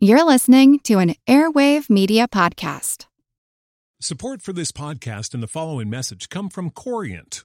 You're listening to an Airwave Media Podcast. Support for this podcast and the following message come from Corient.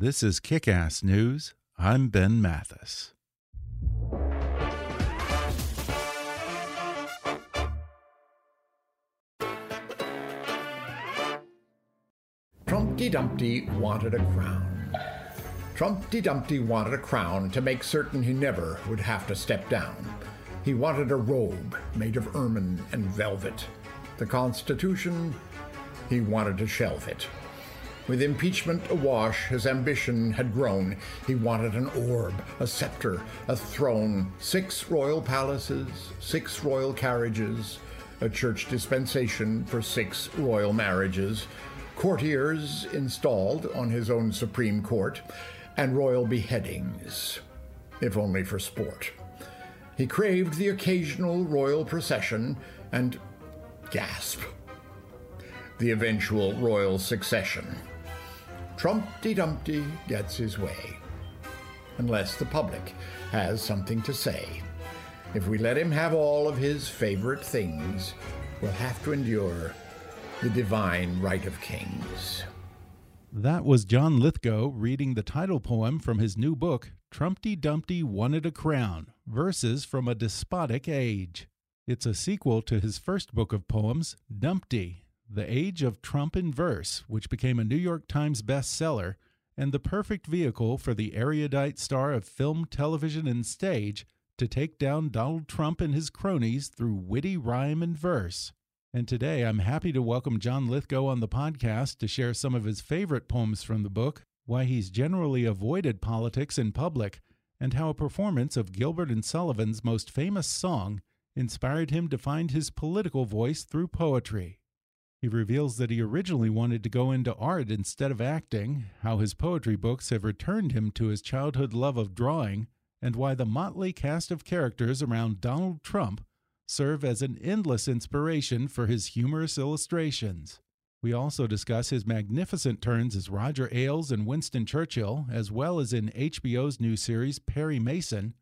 This is Kick Ass News. I'm Ben Mathis. Trumpty Dumpty wanted a crown. Trumpty Dumpty wanted a crown to make certain he never would have to step down. He wanted a robe made of ermine and velvet. The Constitution, he wanted to shelve it. With impeachment awash, his ambition had grown. He wanted an orb, a scepter, a throne, six royal palaces, six royal carriages, a church dispensation for six royal marriages, courtiers installed on his own Supreme Court, and royal beheadings, if only for sport. He craved the occasional royal procession and, gasp, the eventual royal succession. Trumpty Dumpty gets his way. Unless the public has something to say. If we let him have all of his favorite things, we'll have to endure the divine right of kings. That was John Lithgow reading the title poem from his new book, Trumpty Dumpty Wanted a Crown Verses from a Despotic Age. It's a sequel to his first book of poems, Dumpty The Age of Trump in Verse, which became a New York Times bestseller and the perfect vehicle for the erudite star of film, television, and stage to take down Donald Trump and his cronies through witty rhyme and verse. And today I'm happy to welcome John Lithgow on the podcast to share some of his favorite poems from the book, why he's generally avoided politics in public, and how a performance of Gilbert and Sullivan's most famous song inspired him to find his political voice through poetry. He reveals that he originally wanted to go into art instead of acting, how his poetry books have returned him to his childhood love of drawing, and why the motley cast of characters around Donald Trump serve as an endless inspiration for his humorous illustrations. We also discuss his magnificent turns as Roger Ailes and Winston Churchill, as well as in HBO's new series Perry Mason,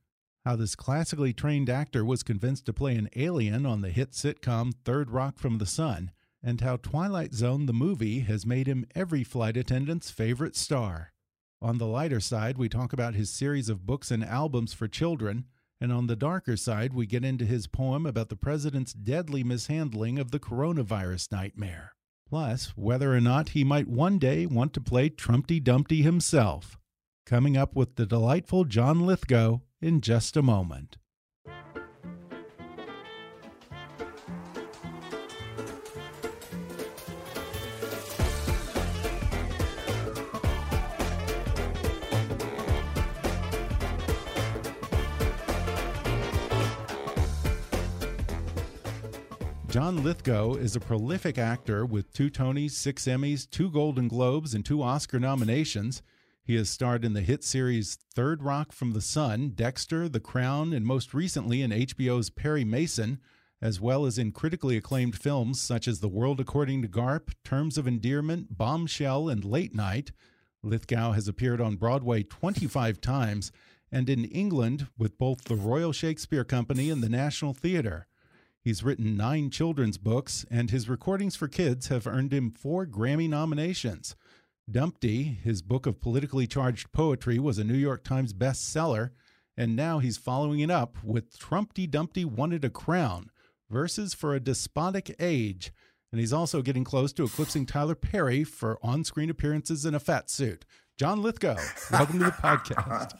how this classically trained actor was convinced to play an alien on the hit sitcom Third Rock from the Sun, and how Twilight Zone the movie has made him every flight attendant's favorite star. On the lighter side, we talk about his series of books and albums for children and on the darker side, we get into his poem about the president's deadly mishandling of the coronavirus nightmare. Plus, whether or not he might one day want to play Trumpty Dumpty himself. Coming up with the delightful John Lithgow in just a moment. John Lithgow is a prolific actor with two Tonys, six Emmys, two Golden Globes, and two Oscar nominations. He has starred in the hit series Third Rock from the Sun, Dexter, The Crown, and most recently in HBO's Perry Mason, as well as in critically acclaimed films such as The World According to Garp, Terms of Endearment, Bombshell, and Late Night. Lithgow has appeared on Broadway 25 times and in England with both the Royal Shakespeare Company and the National Theatre. He's written nine children's books, and his recordings for kids have earned him four Grammy nominations. Dumpty, his book of politically charged poetry, was a New York Times bestseller, and now he's following it up with Trumpty Dumpty Wanted a Crown Verses for a Despotic Age. And he's also getting close to eclipsing Tyler Perry for on screen appearances in a fat suit. John Lithgow, welcome to the podcast.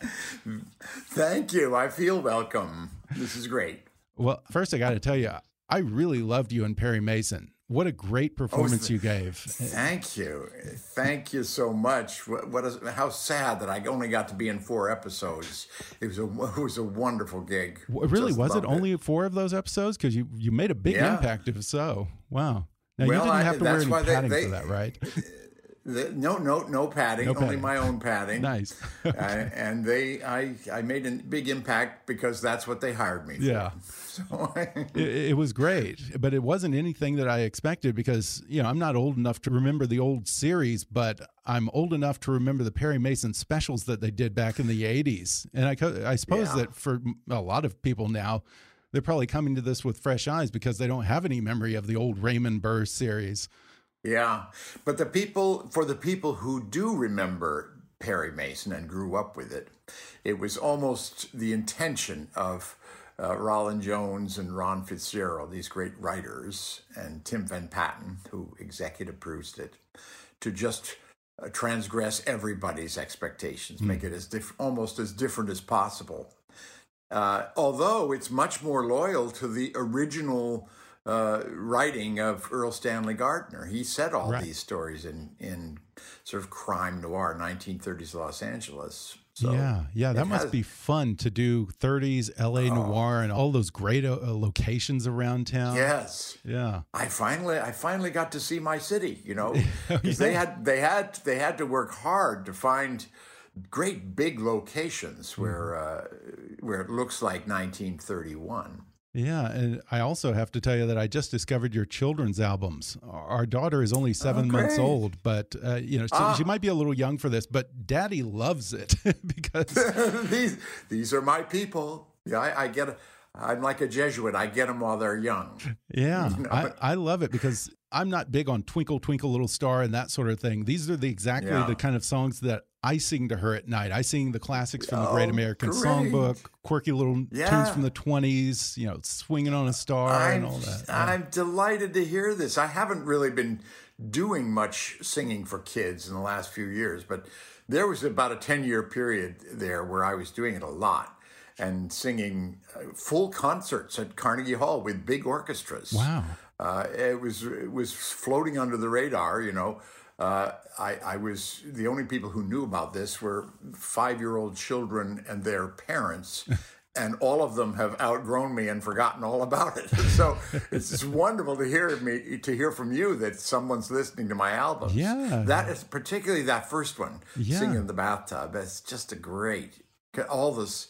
Thank you. I feel welcome. This is great. Well, first, I got to tell you, I really loved you and Perry Mason. What a great oh, performance oh, you gave. Thank you. Thank you so much. What, what is, how sad that I only got to be in four episodes. It was a, it was a wonderful gig. Really? Just was it only four of those episodes? Because you, you made a big yeah. impact, if so. Wow. Now, well, you didn't have to I, wear any padding they, they, for that, right? The, no, no, no padding. No only my own padding. nice. uh, and they, I, I made a big impact because that's what they hired me. For. Yeah. So it, it, was great, but it wasn't anything that I expected because you know I'm not old enough to remember the old series, but I'm old enough to remember the Perry Mason specials that they did back in the '80s. And I, I suppose yeah. that for a lot of people now, they're probably coming to this with fresh eyes because they don't have any memory of the old Raymond Burr series. Yeah. But the people, for the people who do remember Perry Mason and grew up with it, it was almost the intention of uh, Rollin Jones and Ron Fitzgerald, these great writers, and Tim Van Patten, who executive produced it, to just uh, transgress everybody's expectations, mm. make it as diff- almost as different as possible. Uh, although it's much more loyal to the original uh, writing of Erle Stanley Gardner. He said all right. these stories in in sort of crime noir, 1930s Los Angeles. So yeah, yeah, that must has, be fun to do 30s LA oh, noir and all those great uh, locations around town. Yes, yeah. I finally, I finally got to see my city. You know, yeah. they had, they had, they had to work hard to find great big locations where, mm-hmm. uh, where it looks like 1931. Yeah, and I also have to tell you that I just discovered your children's albums. Our daughter is only seven oh, months old, but uh, you know she, ah. she, might be a little young for this. But Daddy loves it because these these are my people. Yeah, I, I get. I'm like a Jesuit. I get them while they're young. Yeah, you know? I, I love it because I'm not big on Twinkle Twinkle Little Star and that sort of thing. These are the exactly yeah. the kind of songs that I sing to her at night. I sing the classics from the Great oh, American great. Songbook, quirky little yeah. tunes from the 20s, you know, swinging on a star I'm, and all that. Yeah. I'm delighted to hear this. I haven't really been doing much singing for kids in the last few years, but there was about a 10 year period there where I was doing it a lot and singing uh, full concerts at Carnegie Hall with big orchestras. Wow. Uh, it was it was floating under the radar, you know. Uh, I, I, was the only people who knew about this were five year old children and their parents. and all of them have outgrown me and forgotten all about it. So it's just wonderful to hear me to hear from you that someone's listening to my album. Yeah, that is particularly that first one, yeah. singing in the bathtub. It's just a great all this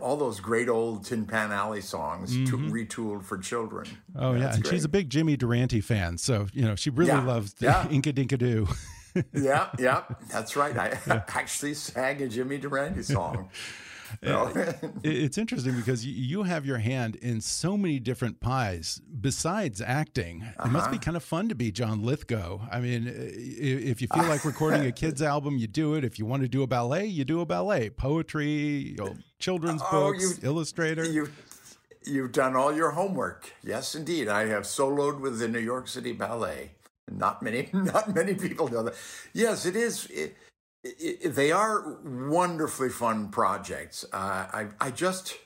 all those great old Tin Pan Alley songs mm-hmm. retooled for children. Oh yeah, yeah. and great. she's a big Jimmy Durante fan, so you know she really yeah. loves the yeah. Inka Dinka Doo. yeah, yeah, that's right. I yeah. actually sang a Jimmy Durante song. it's interesting because you have your hand in so many different pies besides acting. Uh -huh. It must be uh-huh. kind of fun to be John Lithgow. I mean, if you feel like recording a kids album, you do it. If you want to do a ballet, you do a ballet. Poetry, you know, children's oh, books, you, illustrator. You, you've done all your homework. Yes, indeed. I have soloed with the New York City Ballet. Not many, not many people know that. Yes, it is. It, they are wonderfully fun projects. Uh, I, I just,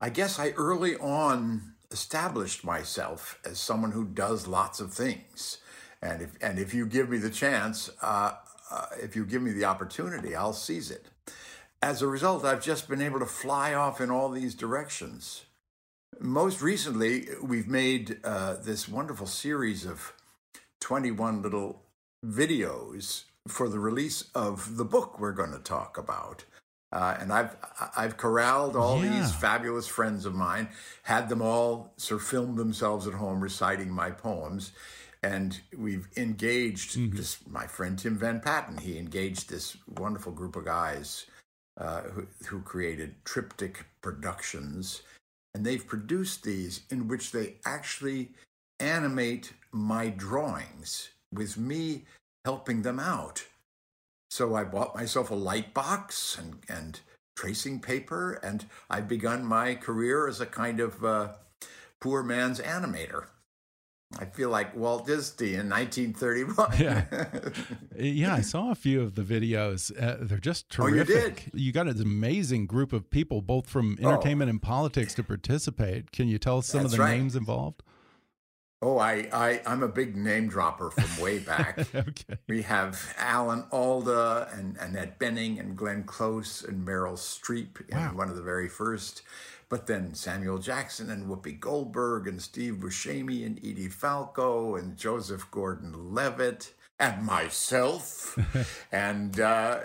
I guess I early on established myself as someone who does lots of things. And if, and if you give me the chance, uh, uh, if you give me the opportunity, I'll seize it. As a result, I've just been able to fly off in all these directions. Most recently, we've made uh, this wonderful series of 21 little videos for the release of the book we're going to talk about. Uh, and I've I've corralled all Yeah. these fabulous friends of mine, had them all sort of film themselves at home reciting my poems, and we've engaged this. My friend Tim Van Patten, he engaged this wonderful group of guys uh, who, who created Triptych Productions, and they've produced these in which they actually animate my drawings with me helping them out. So I bought myself a light box and, and tracing paper, and I've begun my career as a kind of uh, poor man's animator. I feel like Walt Disney in 1931. Yeah. Yeah, I saw a few of the videos. Uh, they're just terrific. Oh, you? You got an amazing group of people, both from Oh. entertainment and politics, to participate. Can you tell us some of the right. names involved? Oh, I, I, I'm a big name dropper from way back. okay. We have Alan Alda and Annette Bening and Glenn Close and Meryl Streep in Wow. one of the very first. But then Samuel Jackson and Whoopi Goldberg and Steve Buscemi and Edie Falco and Joseph Gordon-Levitt and myself, and uh,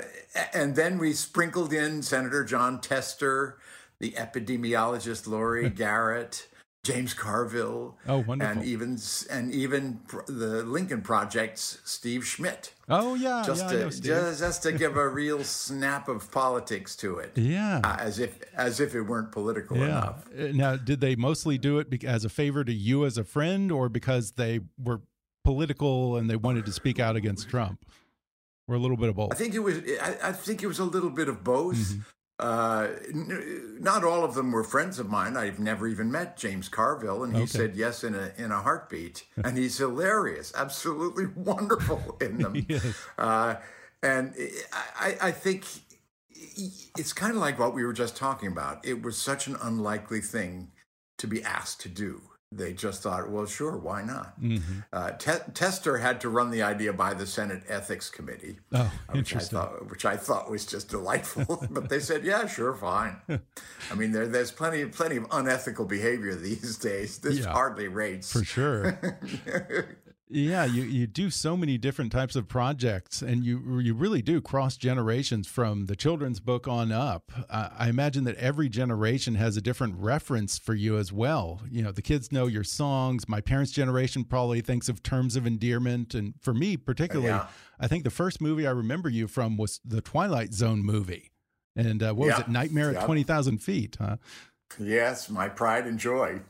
and then we sprinkled in Senator Jon Tester, the epidemiologist Laurie Garrett, James Carville, Oh, wonderful. and even and even the Lincoln Project's Steve Schmidt. Oh, yeah. Just yeah, to know, just, just to give a real snap of politics to it, yeah. uh, as if as if it weren't political yeah. enough. Uh, Now, did they mostly do it as a favor to you as a friend or because they were political and they wanted to speak out against Trump? Or a little bit of both? I think it was. I, I think it was a little bit of both. Mm-hmm. Uh, n- not all of them were friends of mine. I've never even met James Carville, and he Okay. said yes in a in a heartbeat. and he's hilarious, absolutely wonderful in them. Yes. uh, and I, I- I think it's kind of like what we were just talking about. It was such an unlikely thing to be asked to do. They just thought, well, sure, why not? Mm-hmm. Uh, Te- Tester had to run the idea by the Senate Ethics Committee Oh, which I thought, which I thought was just delightful. but they said, "Yeah, sure, fine." I mean, there, there's plenty, plenty of unethical behavior these days. This Yeah. hardly rates. For sure. Yeah, you, you do so many different types of projects, and you you really do cross generations from the children's book on up. Uh, I imagine that every generation has a different reference for you as well. You know, the kids know your songs. My parents' generation probably thinks of terms of endearment, and for me particularly, Yeah. I think the first movie I remember you from was the Twilight Zone movie, and uh, what was it, Nightmare at Twenty Thousand Feet? Huh? yes, my pride and joy.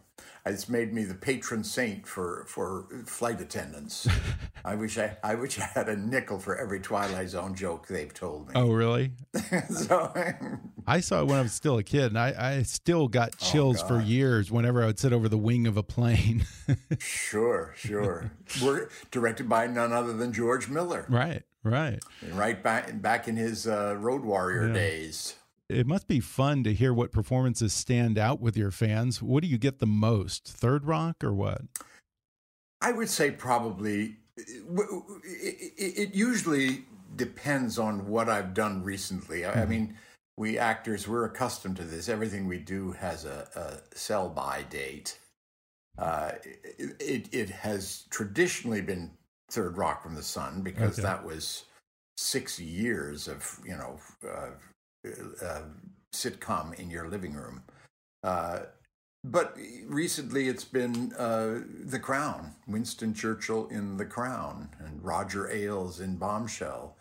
It's made me the patron saint for for flight attendants. I wish I I wish I had a nickel for every Twilight Zone joke they've told me. Oh, really? so, I saw it when I was still a kid, and I, I still got chills for years whenever I would sit over the wing of a plane. sure, sure. We're directed by none other than George Miller, right, right. right back back in his uh, Road Warrior Yeah. days. It must be fun to hear what performances stand out with your fans. What do you get the most? Third Rock or what? I would say probably it, usually depends on what I've done recently. I, I mean, we actors we're accustomed to this. Everything we do has a, a sell by date. Uh, it, it it has traditionally been Third Rock from the Sun because Okay. that was six years of you know uh, uh, sitcom in your living room. Uh, but recently it's been uh, The Crown, Winston Churchill in The Crown, and Roger Ailes in Bombshell,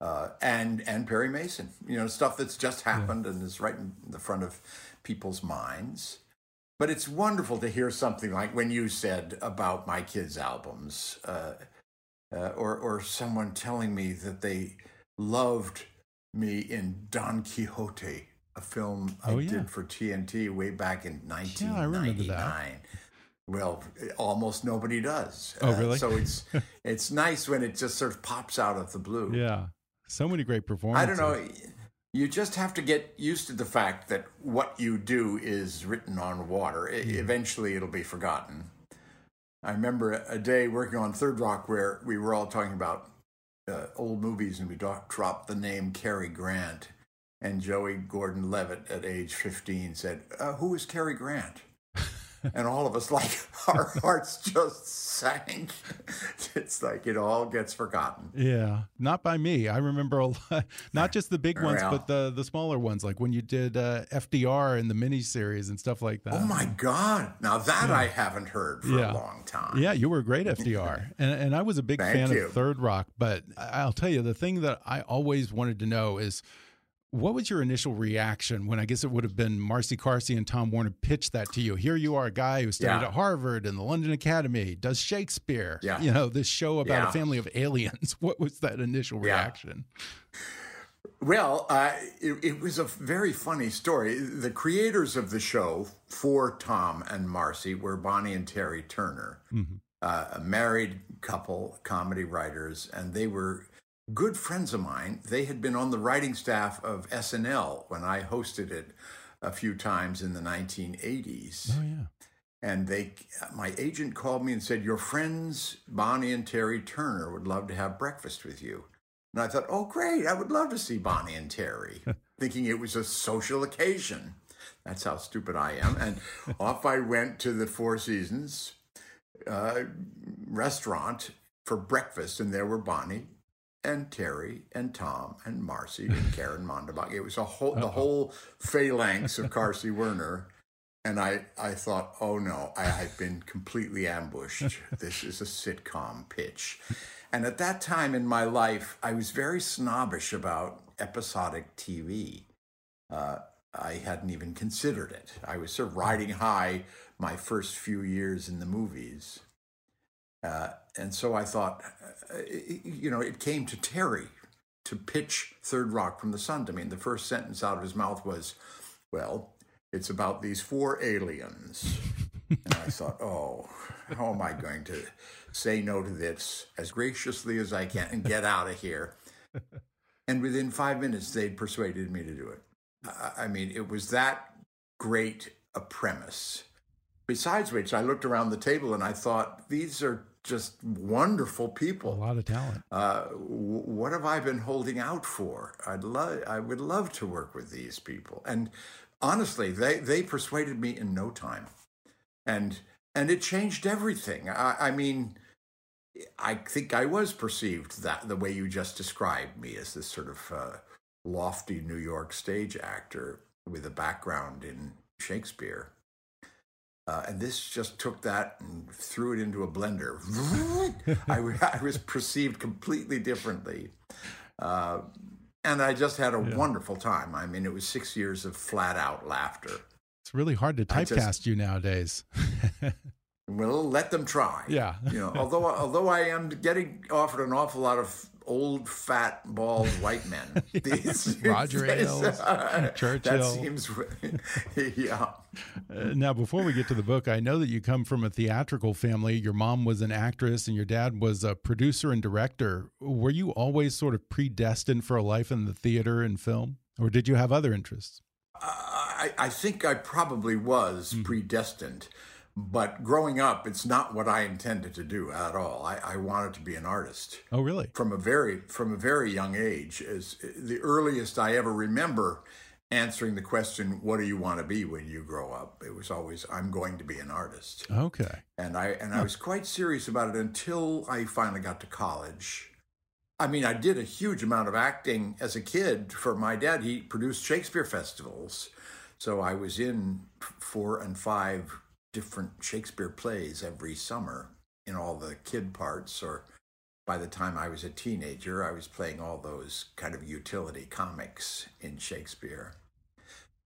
uh, and and Perry Mason. You know, stuff that's just happened and is right in the front of people's minds. But it's wonderful to hear something like when you said about my kids' albums, uh, uh, or or someone telling me that they loved me in Don Quixote, a film I Oh, yeah. did for TNT way back in 1999. Yeah, I remember that. 1999. Well, almost nobody does. Oh, Uh, really? so it's it's nice when it just sort of pops out of the blue. Yeah, so many great performances. I don't know. You just have to get used to the fact that what you do is written on water. I- Eventually, it'll be forgotten. I remember a day working on Third Rock where we were all talking about uh, old movies and we do- dropped the name Cary Grant. And Joey Gordon Levitt, at age 15, said, uh, Who is Cary Grant? and all of us, like our hearts just sank. It's like it all gets forgotten. Yeah, not by me. I remember a lot, not just the big ones, Well. but the the smaller ones, like when you did uh, FDR in the miniseries and stuff like that. Oh my God! Now that I haven't heard for Yeah. a long time. Yeah, you were a great FDR, and and I was a big Thank fan you. of Third Rock. But I'll tell you, the thing that I always wanted to know is. What was your initial reaction when I guess it would have been Marcy Carsey and Tom Warner pitched that to you? Here you are, a guy who studied Yeah. at Harvard and the London Academy, does Shakespeare. Yeah. You know, this show about Yeah. a family of aliens. What was that initial reaction? Well, uh, it, it was a very funny story. The creators of the show for Tom and Marcy were Bonnie and Terry Turner, uh, a married couple, comedy writers, and they were good friends of mine. They had been on the writing staff of SNL when I hosted it a few times in the 1980s. Oh yeah. And they, my agent called me and said, "Your friends Bonnie and Terry Turner would love to have breakfast with you." And I thought, "Oh, great! I would love to see Bonnie and Terry," thinking it was a social occasion. That's how stupid I am. And off I went to the Four Seasons uh, restaurant for breakfast, and there were Bonnie and Terry and Tom and Marcy and Caryn Mandabach. It was a whole the whole phalanx of Carsey Werner. And I, I thought, oh no, I, I've been completely ambushed. This is a sitcom pitch. And at that time in my life, I was very snobbish about episodic TV. Uh, I hadn't even considered it. I was sort of riding high my first few years in the movies. Uh, and so I thought, uh, you know, it came to Terry to pitch Third Rock from the Sun to me. And the first sentence out of his mouth was, well, it's about these four aliens. and I thought, oh, how am I going to say no to this as graciously as I can and get out of here? And within five minutes, they'd persuaded me to do it. I- I mean, it was that great a premise. Besides which, I looked around the table and I thought, these are just wonderful people. A lot of talent. Uh, w- what have I been holding out for? I'd love, I would love to work with these people. And honestly, they they persuaded me in no time, and and it changed everything. I, I mean, I think I was perceived that the way you just described me as this sort of uh, lofty New York stage actor with a background in Shakespeare. Uh, and this just took that and threw it into a blender. I was perceived completely differently. Uh, and I just had a Yeah. wonderful time. I mean, it was six years of flat out laughter. It's really hard to typecast just- you nowadays. Well, let them try. Yeah. You know, although although I am getting offered an awful lot of old, fat, bald white men. These Roger Ailes, Churchill. That seems, yeah. Uh, now, before we get to the book, I know that you come from a theatrical family. Your mom was an actress and your dad was a producer and director. Were you always sort of predestined for a life in the theater and film? Or did you have other interests? I, I think I probably was Hmm. predestined, but growing up, it's not what I intended to do at all. I, I wanted to be an artist Oh, really? from a very from a very young age. As the earliest I ever remember answering the question, "What do you want to be when you grow up?" It was always, "I'm going to be an artist." Okay. and I and I was quite serious about it until I finally got to college. I mean, I did a huge amount of acting as a kid for my dad. He produced Shakespeare festivals, so I was in four and five different Shakespeare plays every summer in all the kid parts. Or by the time I was a teenager, I was playing all those kind of utility comics in Shakespeare.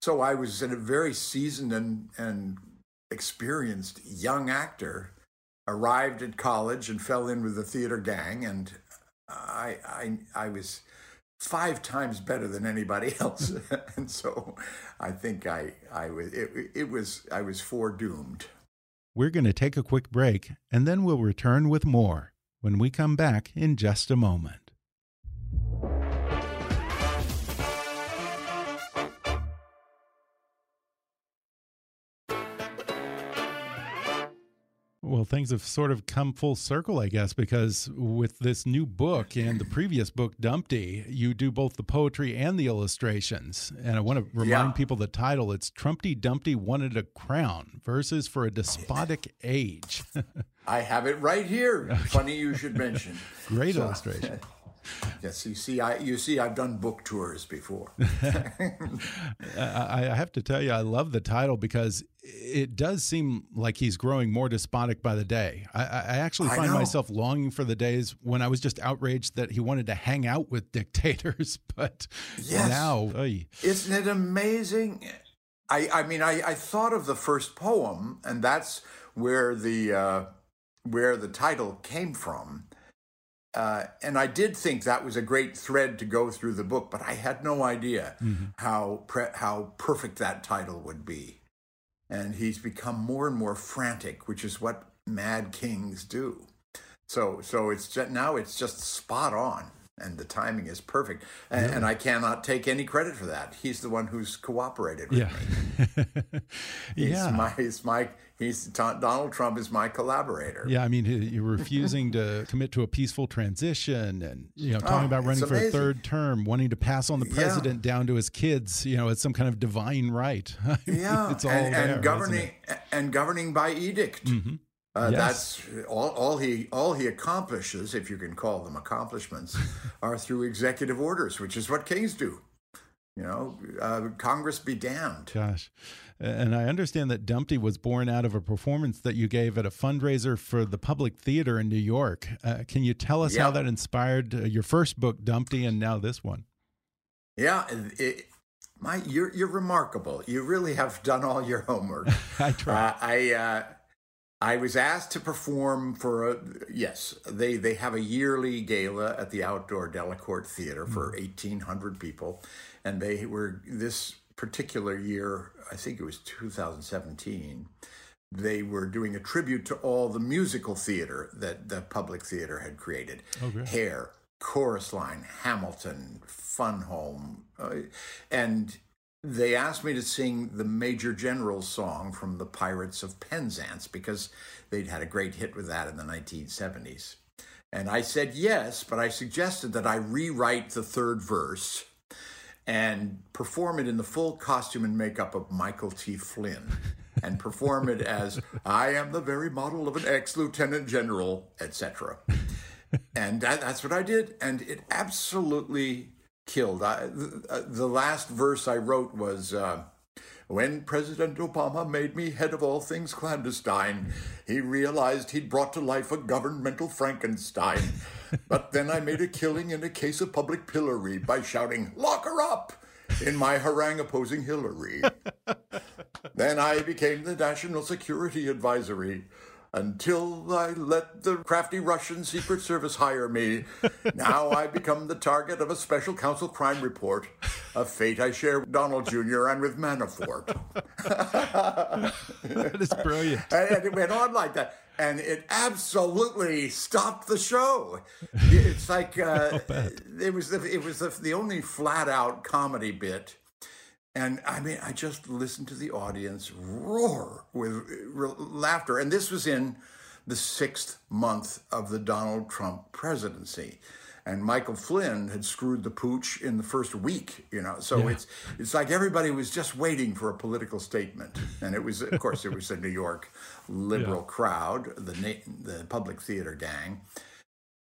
So I was a very seasoned and, and experienced young actor, arrived at college and fell in with the theater gang, and I I I was five times better than anybody else, and so I think I I was it, it was I was foredoomed. We're going to take a quick break and then we'll return with more when we come back in just a moment. Well, things have sort of come full circle, I guess, because with this new book and the previous book, Dumpty, you do both the poetry and the illustrations. And I want to remind yeah. people the title it's Trumpty Dumpty Wanted a Crown Verses for a Despotic Age. I have it right here. Okay. Funny you should mention. Great so, illustration. Yes, you see, I you see, I've done book tours before. I, I have to tell you, I love the title because it does seem like he's growing more despotic by the day. I, I actually find I myself longing for the days when I was just outraged that he wanted to hang out with dictators, but yes. now, oy. isn't it amazing? I I mean, I I thought of the first poem, and that's where the uh, where the title came from uh, and I did think that was a great thread to go through the book, but I had no idea mm-hmm. how pre- how perfect that title would be. And he's become more and more frantic, which is what mad kings do. So so it's just, now it's just spot on and the timing is perfect. And, and, I cannot take any credit for that. He's the one who's cooperated with yeah. me. he's yeah. my he's my he's Donald Trump is my collaborator. Yeah, I mean, you're refusing to commit to a peaceful transition, and you know, talking oh, about running for a third term, wanting to pass on the president yeah. down to his kids. You know, it's some kind of divine right. yeah, it's all and, there, and governing and governing by edict. Mm -hmm. Uh, yes. That's all, all he all he accomplishes, if you can call them accomplishments, are through executive orders, which is what kings do. You know, uh, Congress be damned. Gosh, and I understand that Dumpty was born out of a performance that you gave at a fundraiser for the Public Theater in New York. Uh, can you tell us how that inspired uh, your first book, Dumpty, and now this one? Yeah, it, my you're you're remarkable. You really have done all your homework. I try. Uh, I uh, I was asked to perform for a yes. They they have a yearly gala at the outdoor Delacorte Theater for mm. eighteen hundred people, and they were this particular year. I think it was two thousand seventeen. They were doing a tribute to all the musical theater that the public theater had created. Okay. Hair, Chorus Line, Hamilton, Fun Home, uh, and they asked me to sing the Major General's song from the Pirates of Penzance because they'd had a great hit with that in the 1970s. And I said yes, but I suggested that I rewrite the third verse and perform it in the full costume and makeup of Michael T. Flynn and perform it as I am the very model of an ex lieutenant general, etc. And that, that's what I did. And it absolutely killed. I, the, uh, the, last verse I wrote was uh, When President Obama made me head of all things clandestine, he realized he'd brought to life a governmental Frankenstein. but then I made a killing in a case of public pillory by shouting, Lock her up! in my harangue opposing Hillary. then I became the National Security Advisory until I let the crafty Russian Secret Service hire me. now I become the target of a special counsel crime report, a fate I share with Donald Jr. and with Manafort. that is brilliant. and it went on like that. And it absolutely stopped the show. It's like uh, it was the, it was the, the only flat out comedy bit and I mean, I just listened to the audience roar with laughter. And this was in the sixth month of the Donald Trump presidency. And Michael Flynn had screwed the pooch in the first week, you know. So yeah. it's it's like everybody was just waiting for a political statement, and it was, of course, it was a New York liberal yeah. crowd, the the public theater gang.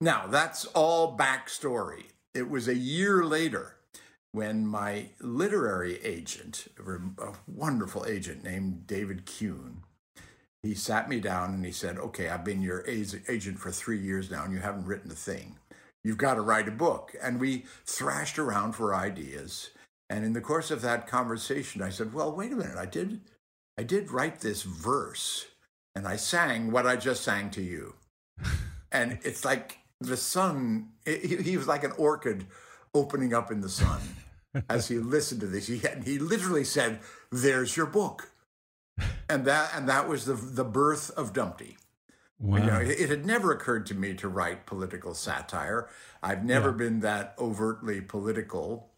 Now that's all backstory. It was a year later when my literary agent, a wonderful agent named David Kuhn, he sat me down and he said, Okay, I've been your agent for three years now and you haven't written a thing. You've got to write a book. And we thrashed around for ideas. And in the course of that conversation, I said, Well, wait a minute. I did, I did write this verse and I sang what I just sang to you. and it's like the sun, he, he was like an orchid opening up in the sun as he listened to this. He had, he literally said, "There's your book," and that and that was the the birth of Dumpty. Wow. You know, it, it, had never occurred to me to write political satire. I've never yeah. been that overtly political.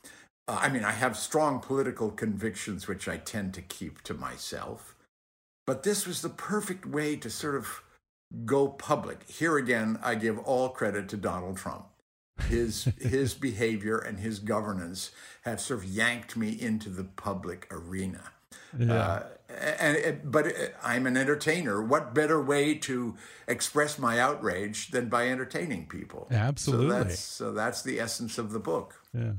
Uh, I mean, I have strong political convictions, which I tend to keep to myself. But this was the perfect way to sort of go public. Here again, I give all credit to Donald Trump. His his behavior and his governance have sort of yanked me into the public arena. Yeah. Uh, and but I'm an entertainer. What better way to express my outrage than by entertaining people? Absolutely. So that's, so that's the essence of the book. Yeah.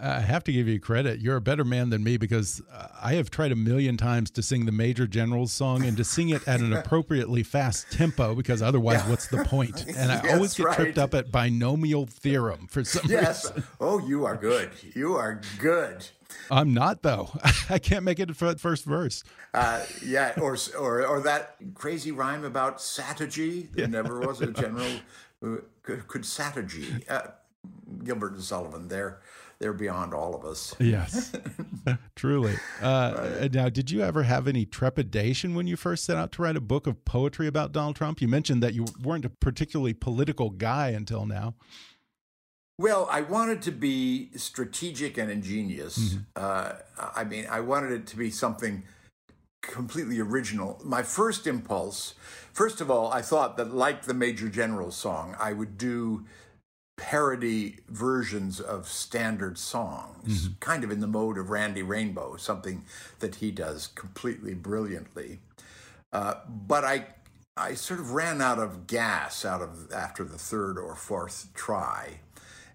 I have to give you credit. You're a better man than me because I have tried a million times to sing the Major General's song and to sing it at an appropriately fast tempo because otherwise, yeah. what's the point? And I yes, always get right. tripped up at binomial theorem for some yes. reason. Oh, you are good. You are good. I'm not though. I can't make it for the first verse. Uh, yeah, or, or or that crazy rhyme about Sataji. There yeah. never was a general who could, could Sataji. Uh, Gilbert and Sullivan. They're they're beyond all of us. Yes, truly. Uh, right. Now, did you ever have any trepidation when you first set out to write a book of poetry about Donald Trump? You mentioned that you weren't a particularly political guy until now. Well, I wanted to be strategic and ingenious. Mm -hmm. uh, I mean, I wanted it to be something completely original. My first impulse, first of all, I thought that, like the Major General song, I would do parody versions of standard songs, mm -hmm. kind of in the mode of Randy Rainbow, something that he does completely brilliantly. Uh, but I, I sort of ran out of gas out of after the third or fourth try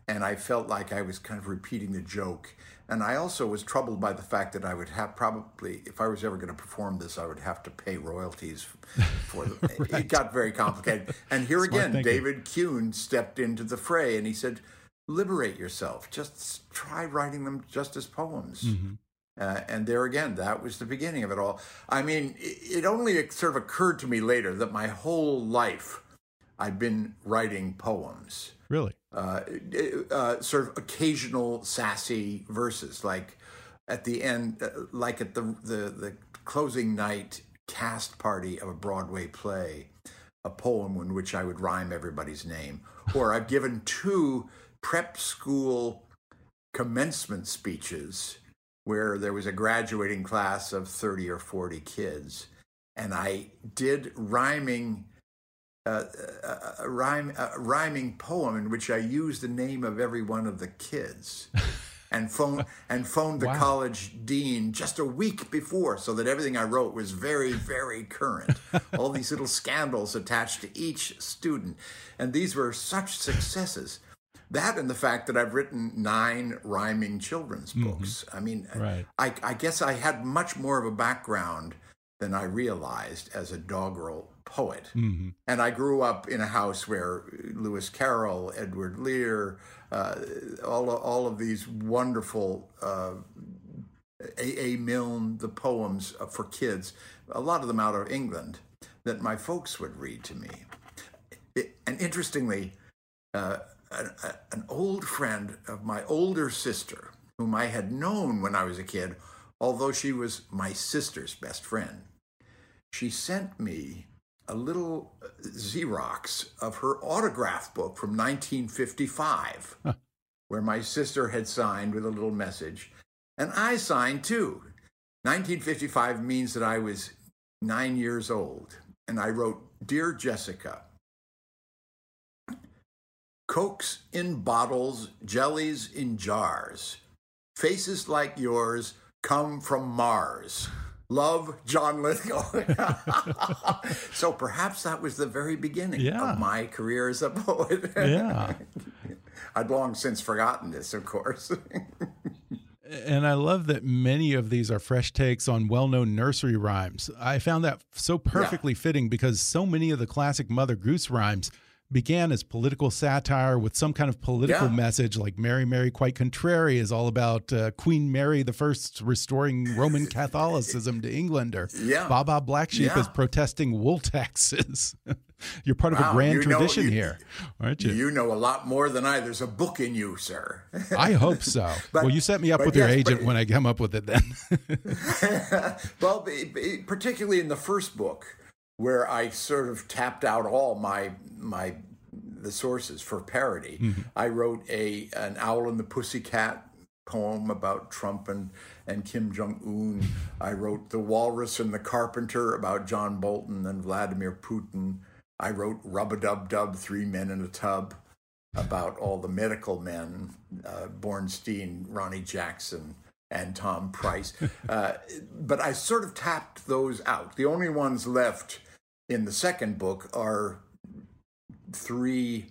and I felt like I was kind of repeating the joke. And I also was troubled by the fact that I would have probably, if I was ever going to perform this, I would have to pay royalties for them. right. It got very complicated. And here again, thinking. David Kuhn stepped into the fray and he said, liberate yourself. Just try writing them just as poems. Mm-hmm. Uh, and there again, that was the beginning of it all. I mean, it, it only sort of occurred to me later that my whole life I've been writing poems. Really? Uh, uh, sort of occasional sassy verses, like at the end, uh, like at the, the the closing night cast party of a Broadway play, a poem in which I would rhyme everybody's name. Or I've given two prep school commencement speeches where there was a graduating class of 30 or 40 kids. And I did rhyming a, a, rhyme, a rhyming poem in which I used the name of every one of the kids. and phoned and phoned the wow. college dean just a week before so that everything I wrote was very very current. All these little scandals attached to each student, and these were such successes. That and the fact that I've written nine rhyming children's mm-hmm. books. Mm-hmm. I mean, right. I, I guess I had much more of a background than I realized as a doggerel poet. Mm-hmm. And I grew up in a house where Lewis Carroll, Edward Lear, uh, all, all of these wonderful uh, A. A. Milne, the poems for kids, a lot of them out of England, that my folks would read to me. It, and interestingly, uh, an, an old friend of my older sister, whom I had known when I was a kid, although she was my sister's best friend, she sent me a little uh, Xerox of her autograph book from 1955, huh. where my sister had signed with a little message. And I signed too. 1955 means that I was nine years old. And I wrote, Dear Jessica, Cokes in bottles, jellies in jars. Faces like yours come from Mars. Love John Lithgow. so perhaps that was the very beginning yeah. of my career as a poet. yeah. I'd long since forgotten this, of course. and I love that many of these are fresh takes on well known nursery rhymes. I found that so perfectly yeah. fitting because so many of the classic Mother Goose rhymes began as political satire with some kind of political yeah. message, like "Mary, Mary, quite contrary" is all about uh, Queen Mary the First restoring Roman Catholicism to England, or yeah. Baa Baa Black Sheep yeah. is protesting wool taxes. You're part of wow, a grand tradition you, here, aren't you? You know a lot more than I. There's a book in you, sir. I hope so. But, well, you set me up with yes, your agent but, when I come up with it. Then, well, particularly in the first book, where I sort of tapped out all my my the sources for parody. Mm-hmm. I wrote a an Owl and the Pussycat poem about Trump and, and Kim Jong Un. I wrote The Walrus and the Carpenter about John Bolton and Vladimir Putin. I wrote Rub a Dub Dub, Three Men in a Tub, about all the medical men, uh, Bornstein, Ronnie Jackson, and Tom Price. Uh, but I sort of tapped those out. The only ones left in the second book are three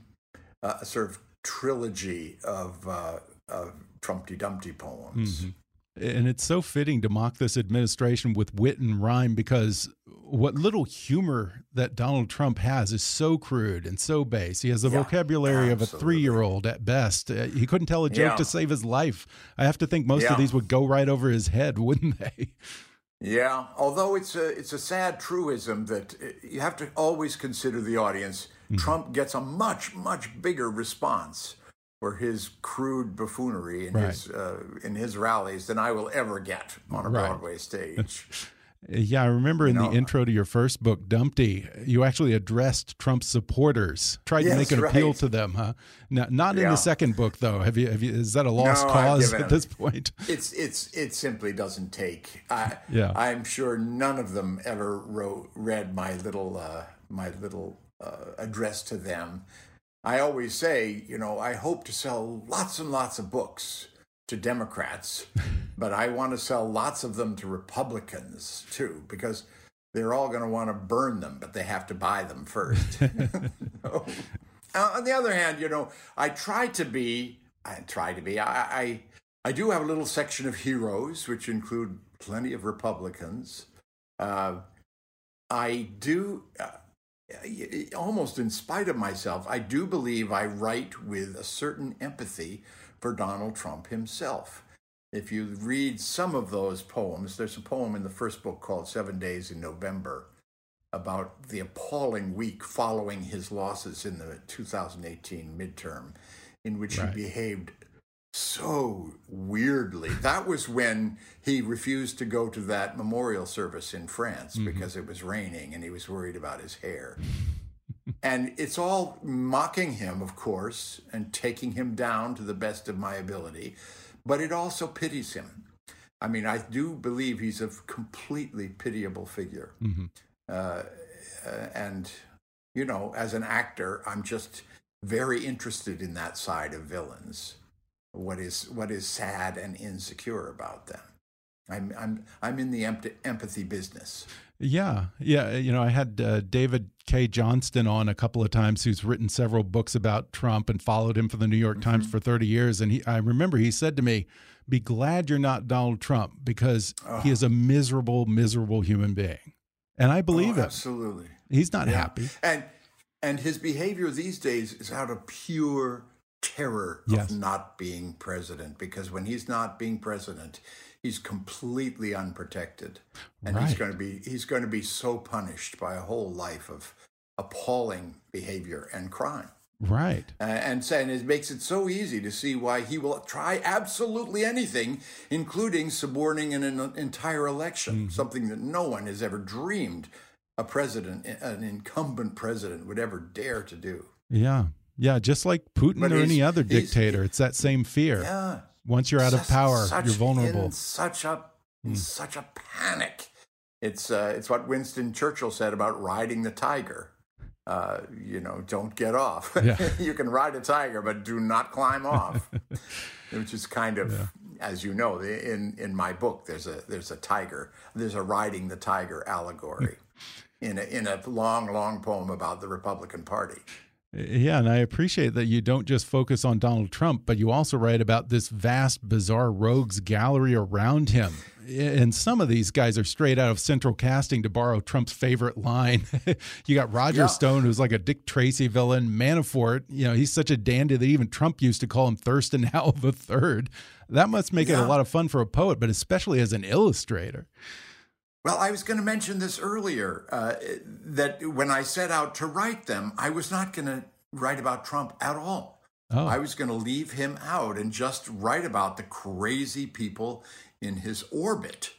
uh, sort of trilogy of, uh, of Trumpty Dumpty poems. Mm -hmm. And it's so fitting to mock this administration with wit and rhyme because what little humor that Donald Trump has is so crude and so base. He has the yeah, vocabulary absolutely. of a three year old at best. Uh, he couldn't tell a joke yeah. to save his life. I have to think most yeah. of these would go right over his head, wouldn't they? Yeah, although it's a it's a sad truism that uh, you have to always consider the audience. Mm -hmm. Trump gets a much much bigger response for his crude buffoonery in right. his uh, in his rallies than I will ever get on a right. Broadway stage. yeah, I remember in the intro to your first book, Dumpty, you actually addressed Trump's supporters, tried yes, to make an right. appeal to them, huh? Now, not in yeah. the second book, though. Have you? Have you? Is that a lost no, cause at this point? It's it's it simply doesn't take. I, yeah, I'm sure none of them ever wrote read my little uh, my little uh, address to them I always say, you know, I hope to sell lots and lots of books to Democrats, but I want to sell lots of them to Republicans too, because they're all going to want to burn them, but they have to buy them first. so, uh, on the other hand, you know, I try to be, I try to be, I, I, I do have a little section of heroes, which include plenty of Republicans. Uh, I do. Uh, almost in spite of myself, I do believe I write with a certain empathy for Donald Trump himself. If you read some of those poems, there's a poem in the first book called Seven Days in November about the appalling week following his losses in the 2018 midterm, in which right. he behaved so weirdly. That was when he refused to go to that memorial service in France mm-hmm. because it was raining and he was worried about his hair. And it's all mocking him, of course, and taking him down to the best of my ability, but it also pities him. I mean, I do believe he's a completely pitiable figure. Mm-hmm. Uh, uh, and, you know, as an actor, I'm just very interested in that side of villains what is what is sad and insecure about them. I'm I'm I'm in the empathy business. Yeah, yeah. You know, I had uh, David Cay Johnston on a couple of times, who's written several books about Trump and followed him for the New York mm -hmm. Times for thirty years. And he, I remember he said to me, "Be glad you're not Donald Trump because oh. he is a miserable, miserable human being." And I believe oh, it. Absolutely, he's not yeah. happy. And and his behavior these days is out of pure terror yes. of not being president because when he's not being president he's completely unprotected and right. he's going to be he's going to be so punished by a whole life of appalling behavior and crime right uh, and saying it makes it so easy to see why he will try absolutely anything including suborning an, an entire election mm-hmm. something that no one has ever dreamed a president an incumbent president would ever dare to do yeah yeah, just like Putin but or any other dictator, it's that same fear. Yeah. Once you're out of power, you're vulnerable. such a mm. such a panic. It's uh, it's what Winston Churchill said about riding the tiger. Uh, you know, don't get off. Yeah. you can ride a tiger, but do not climb off. Which is kind of, yeah. as you know, in in my book, there's a there's a tiger. There's a riding the tiger allegory in a, in a long, long poem about the Republican Party. Yeah, and I appreciate that you don't just focus on Donald Trump, but you also write about this vast, bizarre rogues gallery around him. And some of these guys are straight out of central casting, to borrow Trump's favorite line. you got Roger yeah. Stone, who's like a Dick Tracy villain. Manafort, you know, he's such a dandy that even Trump used to call him Thurston Howell the Third. That must make yeah. it a lot of fun for a poet, but especially as an illustrator. Well, I was going to mention this earlier uh, that when I set out to write them, I was not going to write about Trump at all. Oh. I was going to leave him out and just write about the crazy people in his orbit.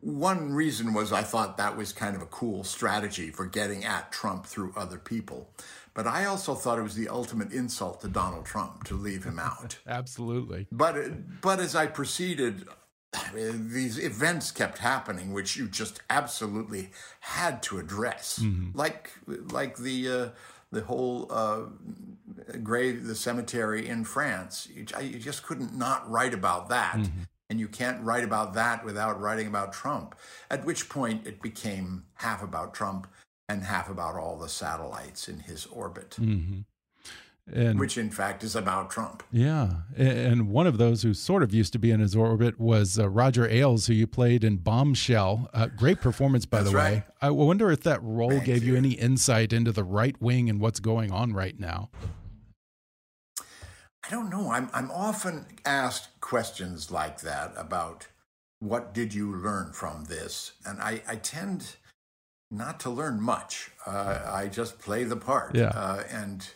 One reason was I thought that was kind of a cool strategy for getting at Trump through other people. But I also thought it was the ultimate insult to Donald Trump to leave him out. Absolutely. But but as I proceeded, these events kept happening, which you just absolutely had to address, mm-hmm. like like the uh, the whole uh, grave, the cemetery in France. You, you, just couldn't not write about that, mm-hmm. and you can't write about that without writing about Trump. At which point, it became half about Trump and half about all the satellites in his orbit. Mm-hmm. And, Which, in fact, is about Trump. Yeah. And one of those who sort of used to be in his orbit was uh, Roger Ailes, who you played in Bombshell. Uh, great performance, by That's the right. way. I wonder if that role Thank gave you. you any insight into the right wing and what's going on right now. I don't know. I'm, I'm often asked questions like that about what did you learn from this? And I, I tend not to learn much. Uh, I just play the part. Yeah. Uh, and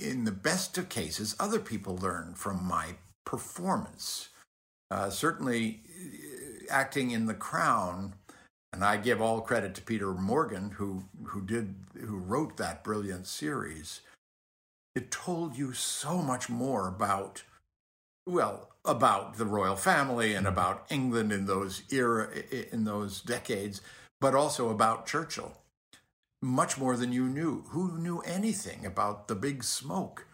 in the best of cases, other people learn from my performance. Uh, certainly, uh, acting in The Crown, and I give all credit to Peter Morgan, who who did who wrote that brilliant series. It told you so much more about, well, about the royal family and about England in those era in those decades, but also about Churchill much more than you knew. Who knew anything about the big smoke?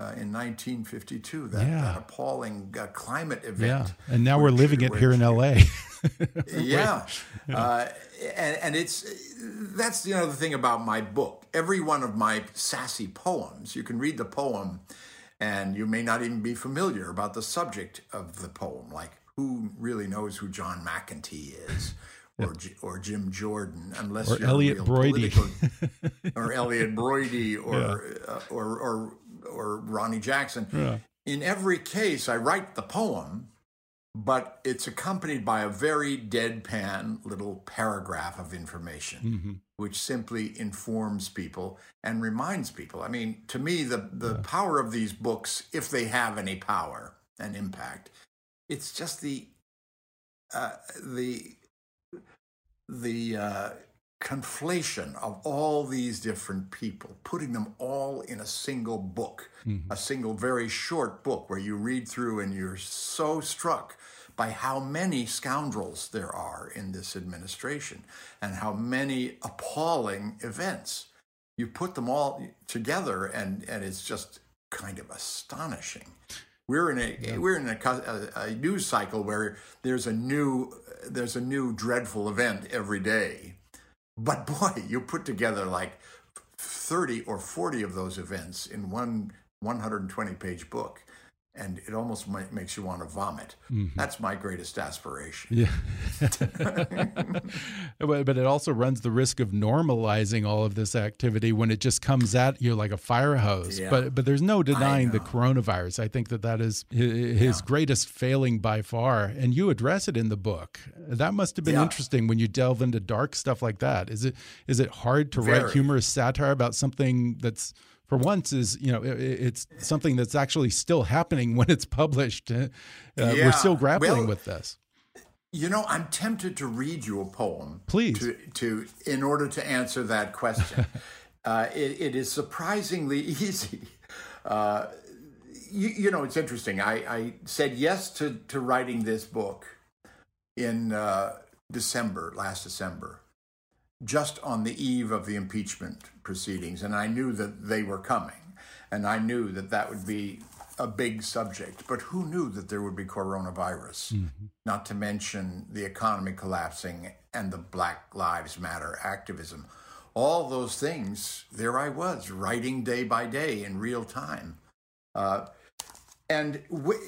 Uh, in 1952, that, yeah. that appalling uh, climate event. Yeah, and now we're living it here in LA. yeah, uh, and, and it's that's the other thing about my book. Every one of my sassy poems, you can read the poem, and you may not even be familiar about the subject of the poem, like who really knows who John McEntee is or or Jim Jordan, unless or you're Elliott Broidy, or Elliott Broidy, or, yeah. uh, or or or Ronnie Jackson. Yeah. In every case, I write the poem, but it's accompanied by a very deadpan little paragraph of information, mm-hmm. which simply informs people and reminds people. I mean, to me, the the yeah. power of these books, if they have any power and impact, it's just the uh, the the uh, conflation of all these different people, putting them all in a single book, mm-hmm. a single very short book where you read through and you're so struck by how many scoundrels there are in this administration and how many appalling events. You put them all together and, and it's just kind of astonishing. We're in a yeah. we're in a, a, a, news cycle where there's a new there's a new dreadful event every day. But boy, you put together like 30 or 40 of those events in one 120 page book and it almost makes you want to vomit. Mm-hmm. That's my greatest aspiration. Yeah. but, but it also runs the risk of normalizing all of this activity when it just comes at you like a fire hose. Yeah. But but there's no denying the coronavirus. I think that that is his yeah. greatest failing by far. And you address it in the book. That must have been yeah. interesting when you delve into dark stuff like that. Is it is it hard to Very. write humorous satire about something that's for once is you know it, it's something that's actually still happening when it's published. Uh, yeah. We're still grappling well, with this. You know, I'm tempted to read you a poem, please, to, to in order to answer that question. uh, it, it is surprisingly easy. Uh, you, you, know, it's interesting. I, I, said yes to to writing this book in uh, December, last December just on the eve of the impeachment proceedings, and I knew that they were coming, and I knew that that would be a big subject. But who knew that there would be coronavirus? Mm-hmm. Not to mention the economy collapsing and the Black Lives Matter activism. All those things, there I was, writing day by day in real time. Uh, and w-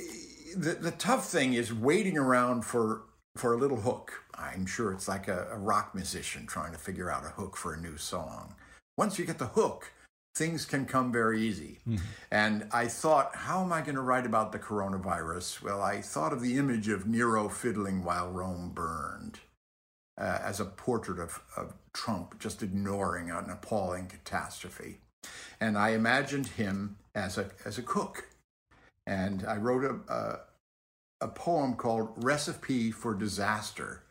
the, the tough thing is waiting around for, for a little hook I'm sure it's like a, a, rock musician trying to figure out a hook for a new song. Once you get the hook, things can come very easy. Mm-hmm. And I thought, how am I going to write about the coronavirus? Well, I thought of the image of Nero fiddling while Rome burned uh, as a portrait of, of Trump just ignoring an appalling catastrophe. And I imagined him as a, as a cook. And I wrote a, a, a poem called Recipe for Disaster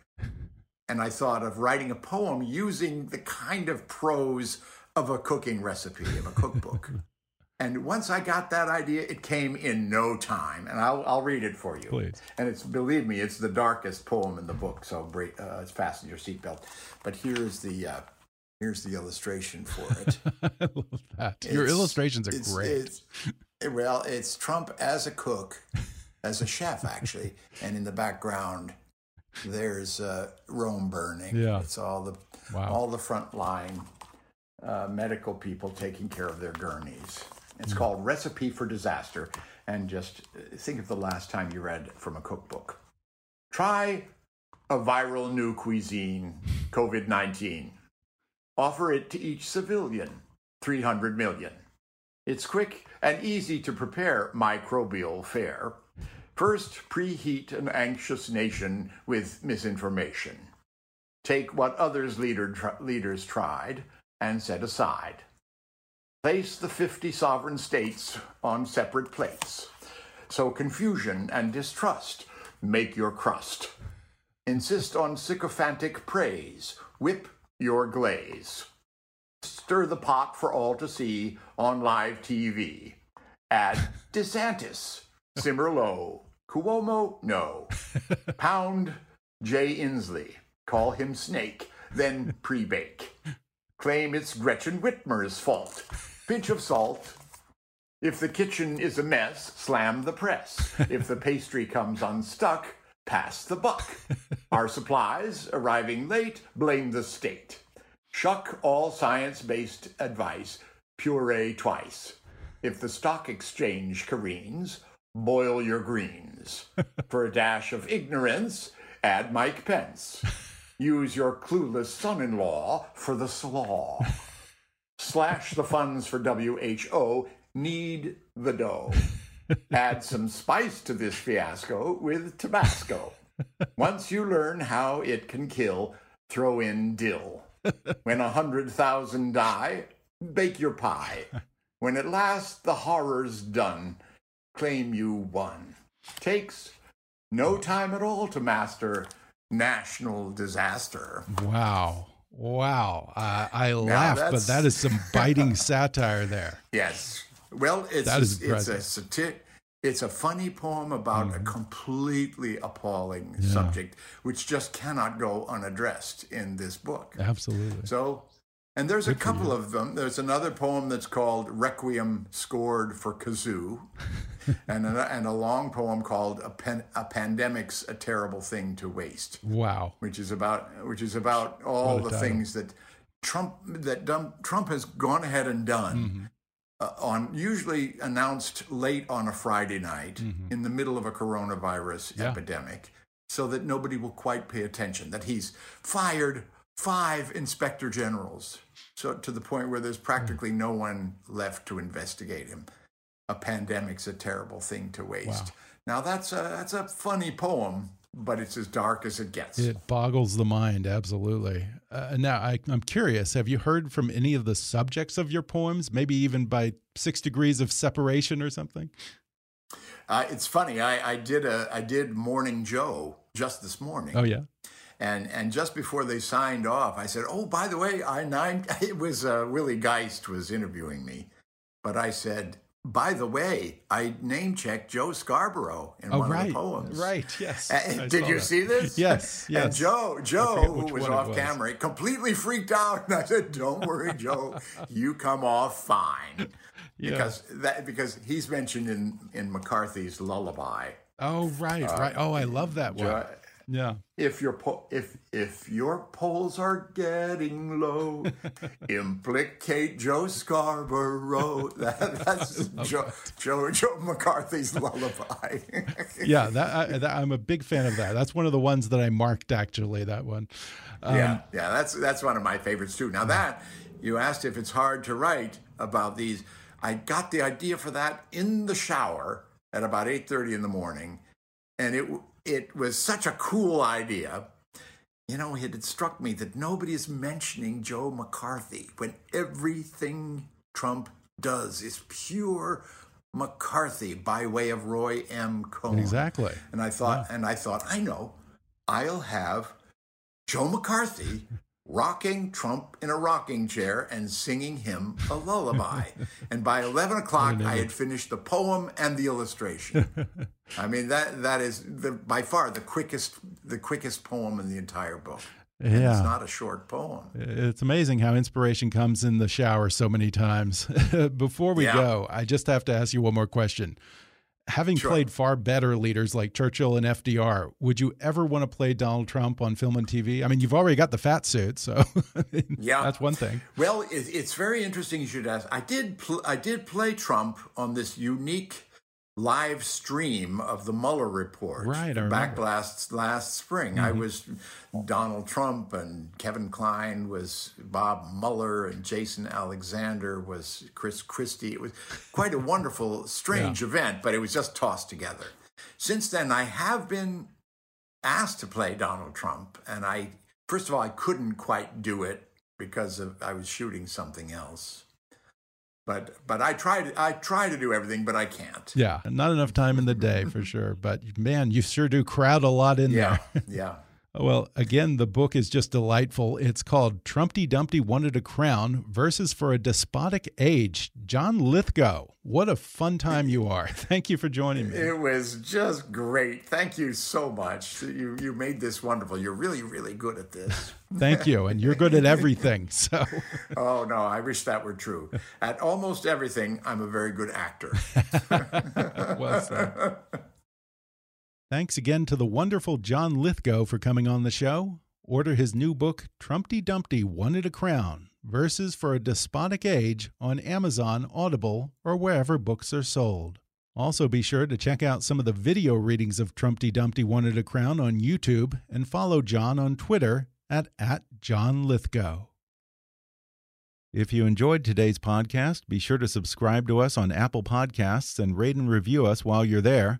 and I thought of writing a poem using the kind of prose of a cooking recipe, of a cookbook. And once I got that idea, it came in no time. And I'll, I'll read it for you. Please. And it's, believe me, it's the darkest poem in the book. So break, uh, fasten your seatbelt. But here's the, uh, here's the illustration for it. I love that. Your illustrations are it's- great. it's- well, it's Trump as a cook, as a chef, actually. And in the background, there's uh, Rome burning. Yeah. It's all the, Wow. all the front line uh, medical people taking care of their gurneys. It's called Recipe for Disaster. And just uh, think of the last time you read from a cookbook. Try a viral new cuisine, COVID 19. Offer it to each civilian, 300 million. It's quick and easy to prepare microbial fare. First, preheat an anxious nation with misinformation. Take what others leader, tr- leaders tried and set aside. Place the 50 sovereign states on separate plates. Sow confusion and distrust make your crust. Insist on sycophantic praise. Whip your glaze. Stir the pot for all to see on live TV. Add DeSantis. Simmer low. Cuomo, no. Pound Jay Inslee. Call him Snake. Then pre bake. Claim it's Gretchen Whitmer's fault. Pinch of salt. If the kitchen is a mess, slam the press. If the pastry comes unstuck, pass the buck. Our supplies arriving late, blame the state. Shuck all science based advice, puree twice. If the stock exchange careens, boil your greens. For a dash of ignorance, add Mike Pence. Use your clueless son in law for the slaw. Slash the funds for WHO, need the dough. Add some spice to this fiasco with Tabasco. Once you learn how it can kill, throw in dill. When a hundred thousand die, bake your pie. When at last the horror's done, claim you won. Takes no time at all to master national disaster. Wow. Wow. Uh, I laughed, but that's- some biting satire there. Yes. Well, it's That is it's a impressive. sati- it's a funny poem about a completely appalling subject, which just cannot go unaddressed in this book. Absolutely. So, and there's a Good for couple of them. There's another poem that's called Requiem Scored for Kazoo, and a, and a long poem called a, Pan, a Pandemic's a Terrible Thing to Waste Wow. which is about which is about all the title. things that Trump that Trump has gone ahead and done Mm-hmm. uh, on usually announced late on a Friday night Mm-hmm. in the middle of a coronavirus Yeah. epidemic, so that nobody will quite pay attention. That he's fired five inspector generals, so to the point where there's practically no one left to investigate him. A pandemic's a terrible thing to waste. Now that's a that's a funny poem, but it's as dark as it gets. It boggles the mind, absolutely. Uh, now, I, I'm curious have you heard from any of the subjects of your poems, maybe even by six degrees of separation or something? Uh, it's funny. I, I did a I did Morning Joe just this morning, Oh, yeah. And and just before they signed off, I said, "Oh, by the way, I nine." It was uh, Willie Geist was interviewing me, but I said, "By the way, I name checked Joe Scarborough in Oh, one right. of the poems." Right, yes. Uh, did you that. see this? Yes, And. Joe, Joe, who was off was. camera, completely freaked out. And I said, "Don't worry, Joe, you come off fine." Yeah. Because that because he's mentioned in in McCarthy's Lullaby. Oh, right, right. Oh, I love that one. Joe, Yeah. if your po- if if your polls are getting low, implicate Joe Scarborough. That, that's Joe, Joe Joe McCarthy's lullaby. Yeah, that, I, I'm a big fan of that. That's one of the ones that I marked actually. That one. Um, yeah, yeah, that's that's one of my favorites too. Now that you asked if it's hard to write about these, I got the idea for that in the shower at about eight thirty in the morning, and it it was such a cool idea. You know, it had struck me that nobody is mentioning Joe McCarthy when everything Trump does is pure McCarthy by way of Roy M. Cohn. Exactly. And I thought, and I thought, I know, I'll have Joe McCarthy rocking Trump in a rocking chair and singing him a lullaby. and by 11 o'clock, I had finished the poem and the illustration. I mean, that that is the, by far the quickest the quickest poem in the entire book. And Yeah. it's not a short poem. It's amazing how inspiration comes in the shower so many times. Before we Yeah. go, I just have to ask you one more question. Having Sure. played far better leaders like Churchill and FDR, would you ever want to play Donald Trump on film and TV? I mean, you've already got the fat suit, so I mean, Yeah. that's one thing. Well, it, it's very interesting you should ask. I did pl- I did play Trump on this unique live stream of the Mueller report. Right, I back remember. last last spring. I mm-hmm. was Donald Trump and Kevin Kline was Bob Mueller and Jason Alexander was Chris Christie. It was quite a wonderful, strange event, but it was just tossed together. Since then, I have been asked to play Donald Trump, and I first of all I couldn't quite do it because of, I was shooting something else. But but I tried I try to do everything, but I can't. Yeah, not enough time in the day for sure. But man, you sure do crowd a lot in Yeah, there. yeah. Well, again, the book is just delightful. It's called Trumpty Dumpty Wanted a Crown Verses for a Despotic Age. John Lithgow, what a fun time you are. Thank you for joining me. It was just great. Thank you so much. You you made this wonderful. You're really really good at this. Thank you. And you're good at everything. So, oh no, I wish that were true. At almost everything, I'm a very good actor. well said. Thanks again to the wonderful John Lithgow for coming on the show. Order his new book, Trumpty Dumpty Wanted a Crown Verses for a Despotic Age on Amazon, Audible, or wherever books are sold. Also, be sure to check out some of the video readings of Trumpty Dumpty Wanted a Crown on YouTube and follow John on Twitter at, at John Lithgow. If you enjoyed today's podcast, be sure to subscribe to us on Apple Podcasts and rate and review us while you're there.